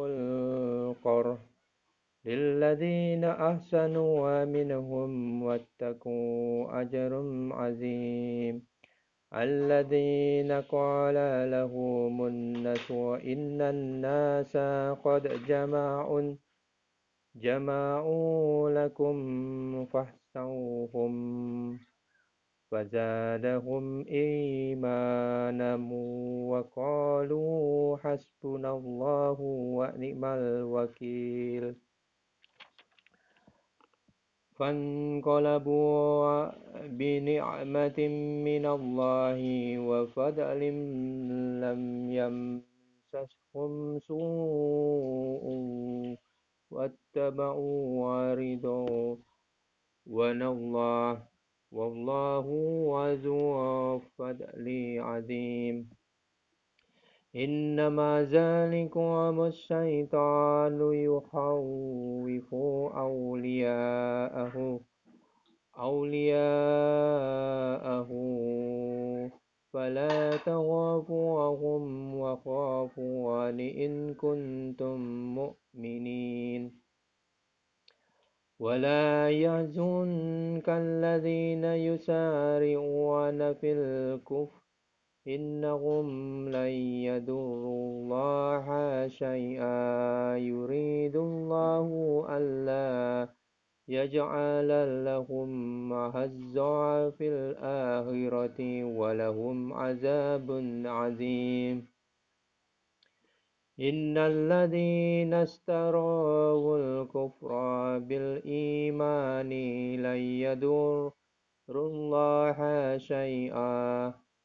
القرى للذين أحسنوا منهم واتقوا أجر عظيم. الذين قال لهم الناس إن الناس قد جمعوا جمعوا لكم فاحسوهم فزادهم إيمانا وقالوا حسبنا الله ونعم الوكيل. فانقلبوا بنعمة من الله وفضل لم يمسسهم سوء واتبعوا رضوان الله والله ذو فضل عظيم. إنما ذلكم الشيطان يخوف أولياءه أولياءه. فلا تخافوهم وخافون إن كنتم مؤمنين. ولا يحزنك الذين يسارعون في الكفر إنهم لن يضروا الله شيئا. يريد الله ألا يجعل لهم هزا في الآخرة ولهم عذاب عظيم. إن الذين اشتروا الكفر بالإيمان لن يضروا الله شيئا.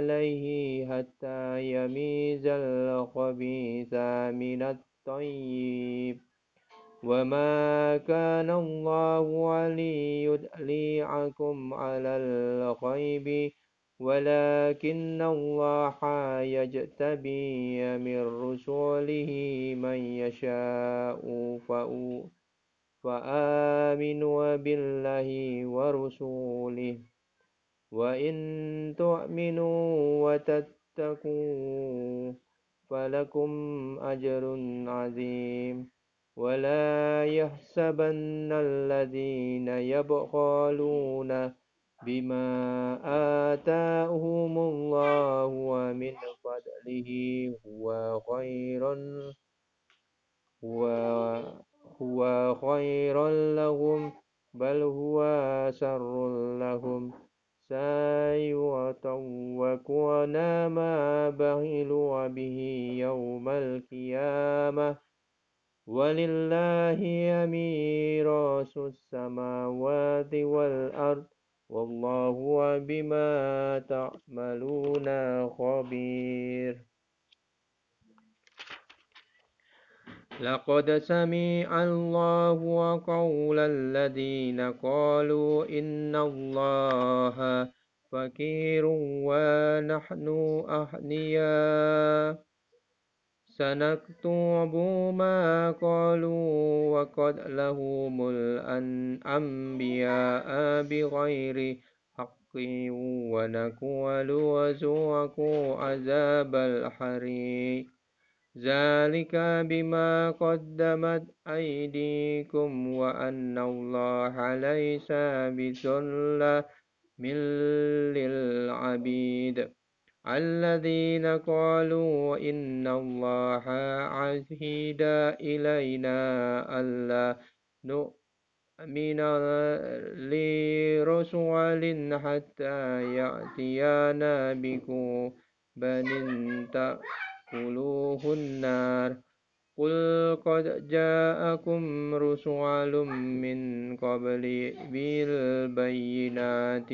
عليه حتى يميز الخبيث من الطيب. وما كان الله ليطلعكم على الغيب ولكن الله يجتبي من رسوله من يشاء فآمنوا بالله ورسوله. وإن تؤمنوا وتتقوا فلكم أجر عظيم ولا يحسبن الذين يبخلون بما آتاهم الله ومن فضله هو خير هو هو خير لهم بل هو شر لهم. سيطوقون ما بخلوا به يوم القيامة. ولله ميراث السماوات والأرض. والله بما تعملون خبير. لقد سمع الله قول الذين قالوا إن الله فقير ونحن أغنياء سنكتب ما قالوا وقتلهم الأنبياء بغير حق ونقول وذوقوا عذاب الحريق ذلك بما قدمت أيديكم وأن الله ليس بظلم للعبيد الذين قالوا إن الله عهد إلينا ألا نؤمن لرسول حتى يأتينا بقربان تأكله النار. قل قد جاءكم رسول من قبل بالبينات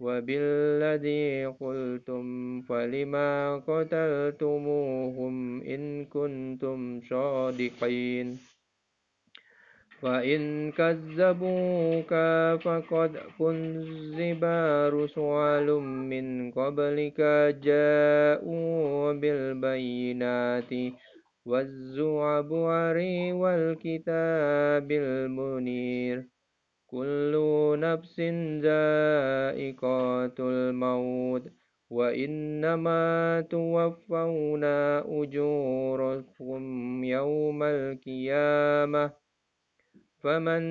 وبالذي قلتم فلما قتلتموهم إن كنتم صادقين؟ فإن كذبوك فقد كذب رسل من قبلك جاءوا بالبينات والزعبر والكتاب المنير كل نفس ذائقة الموت وإنما توفون أجوركم يوم القيامة فمن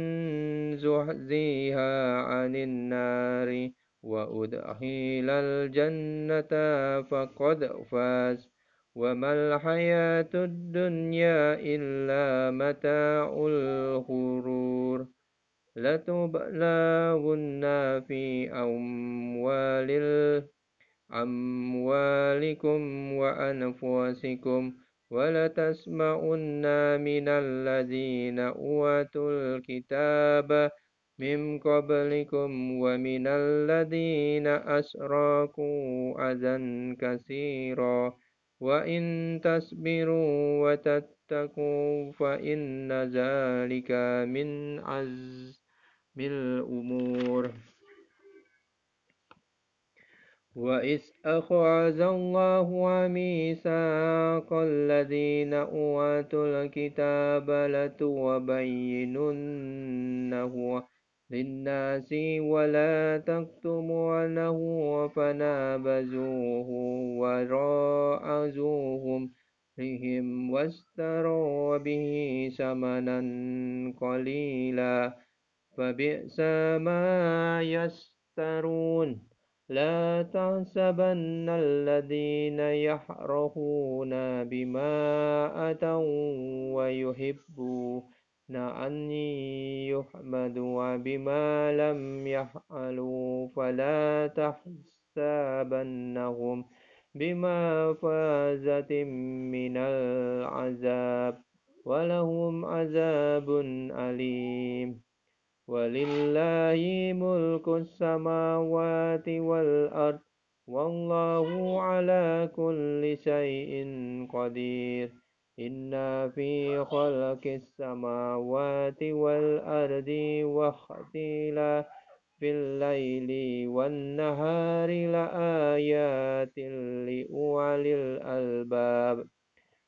زحزيها عن النار وأدخل الجنة فقد فاز وما الحياة الدنيا إلا متاع الغرور لتبلغن في أموال أموالكم وأنفسكم ولتسمعن من الذين أوتوا الكتاب من قبلكم ومن الذين أشركوا أذى كثيرا وإن تصبروا وتتقوا فإن ذلك من عزم الأمور. وإذ أخرج الله ميثاق الذين أوتوا الكتاب لتبيننه للناس ولا تكتمونه فنابذوه وراء ظهورهم واشتروا به ثمنا قليلا فبئس ما يشترون لا تحسبن الذين يحرهون بما أتوا ويحبون أن يحمدوا بما لم يفعلوا. فلا تحسبنهم بما فازت من العذاب ولهم عذاب أليم. ولله ملك السماوات والأرض والله على كل شيء قدير. إن في خلق السماوات والأرض واختلاف في الليل والنهار لآيات لأولي الألباب.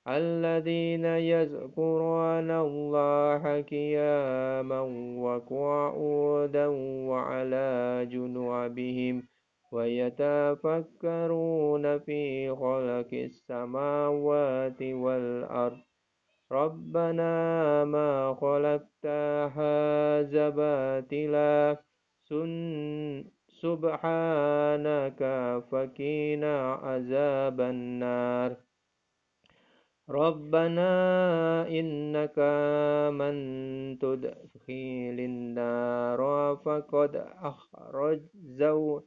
الذين يذكرون الله قياما وقعودا وعلى جنوبهم ويتفكرون في خلق السماوات والأرض. ربنا ما خلقت هذا باطلا. سبحانك فكينا عذاب النار. ربنا إنك من تدخل النار فقد أخرج زو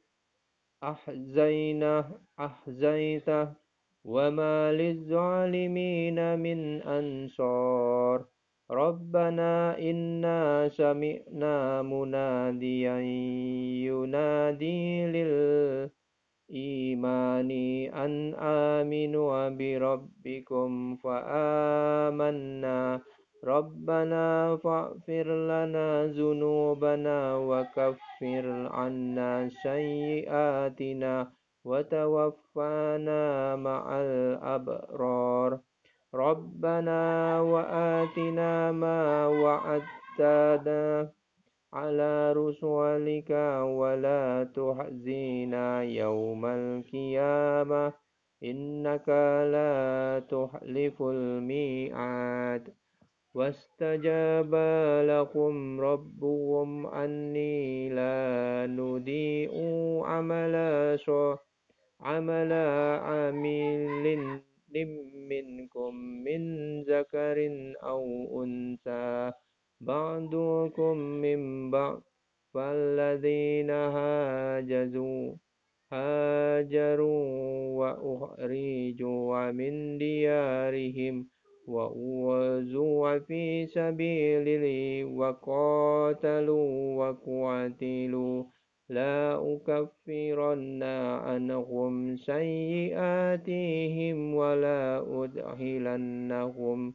أحزينه أحزيته وما للظالمين من أنصار ربنا إنا سمعنا مناديا ينادي لل إيماني أن آمنوا بربكم فآمنا. ربنا فاغفر لنا ذنوبنا وكفر عنا سيئاتنا وتوفانا مع الأبرار. ربنا وآتنا ما وعدتنا على رسولك ولا تحزنا يوم القيامة. إنك لا تحلف الميعاد. واستجاب لكم ربهم أني لا نضيء عمل عمل عامل منكم من ذكر أو أنثى. بعضكم من بعض فالذين هاجزوا هاجروا وأخرجوا من ديارهم وأوذوا في سبيلي وقاتلوا وقاتلوا. لا أكفرن عنهم سيئاتهم ولا أدخلنهم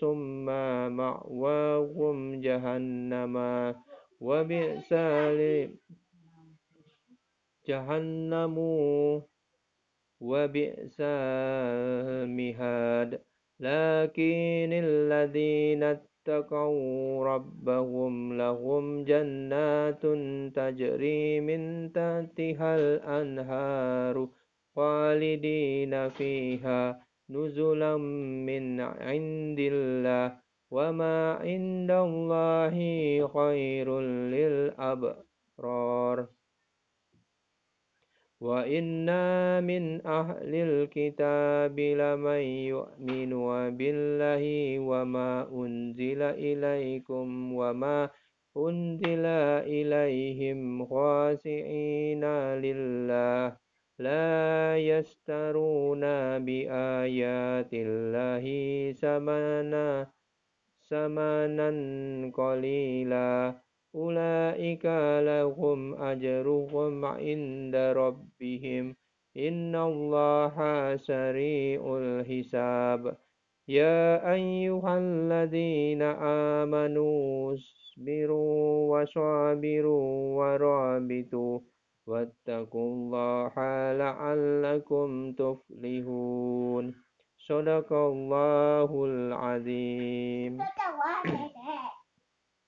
ثم مأواهم جهنم. وبئس جهنم وبئس المهاد. لكن الذين اتقوا ربهم لهم جنات تجري من تحتها الأنهار خالدين فيها. نزلا من عند الله وما عند الله خير للأبرار. وإنا من أهل الكتاب لمن يؤمن بالله وما أنزل إليكم وما أنزل إليهم خاسئين لله. لا يشترون بآيات الله ثمنا ثمنا قليلا. أولئك لهم أجرهم عند ربهم. إن الله سريع الحساب. يا أيها الذين آمنوا اصبروا وصابروا ورابطوا. واتقوا الله لعلكم تفلحون. صدق الله العظيم.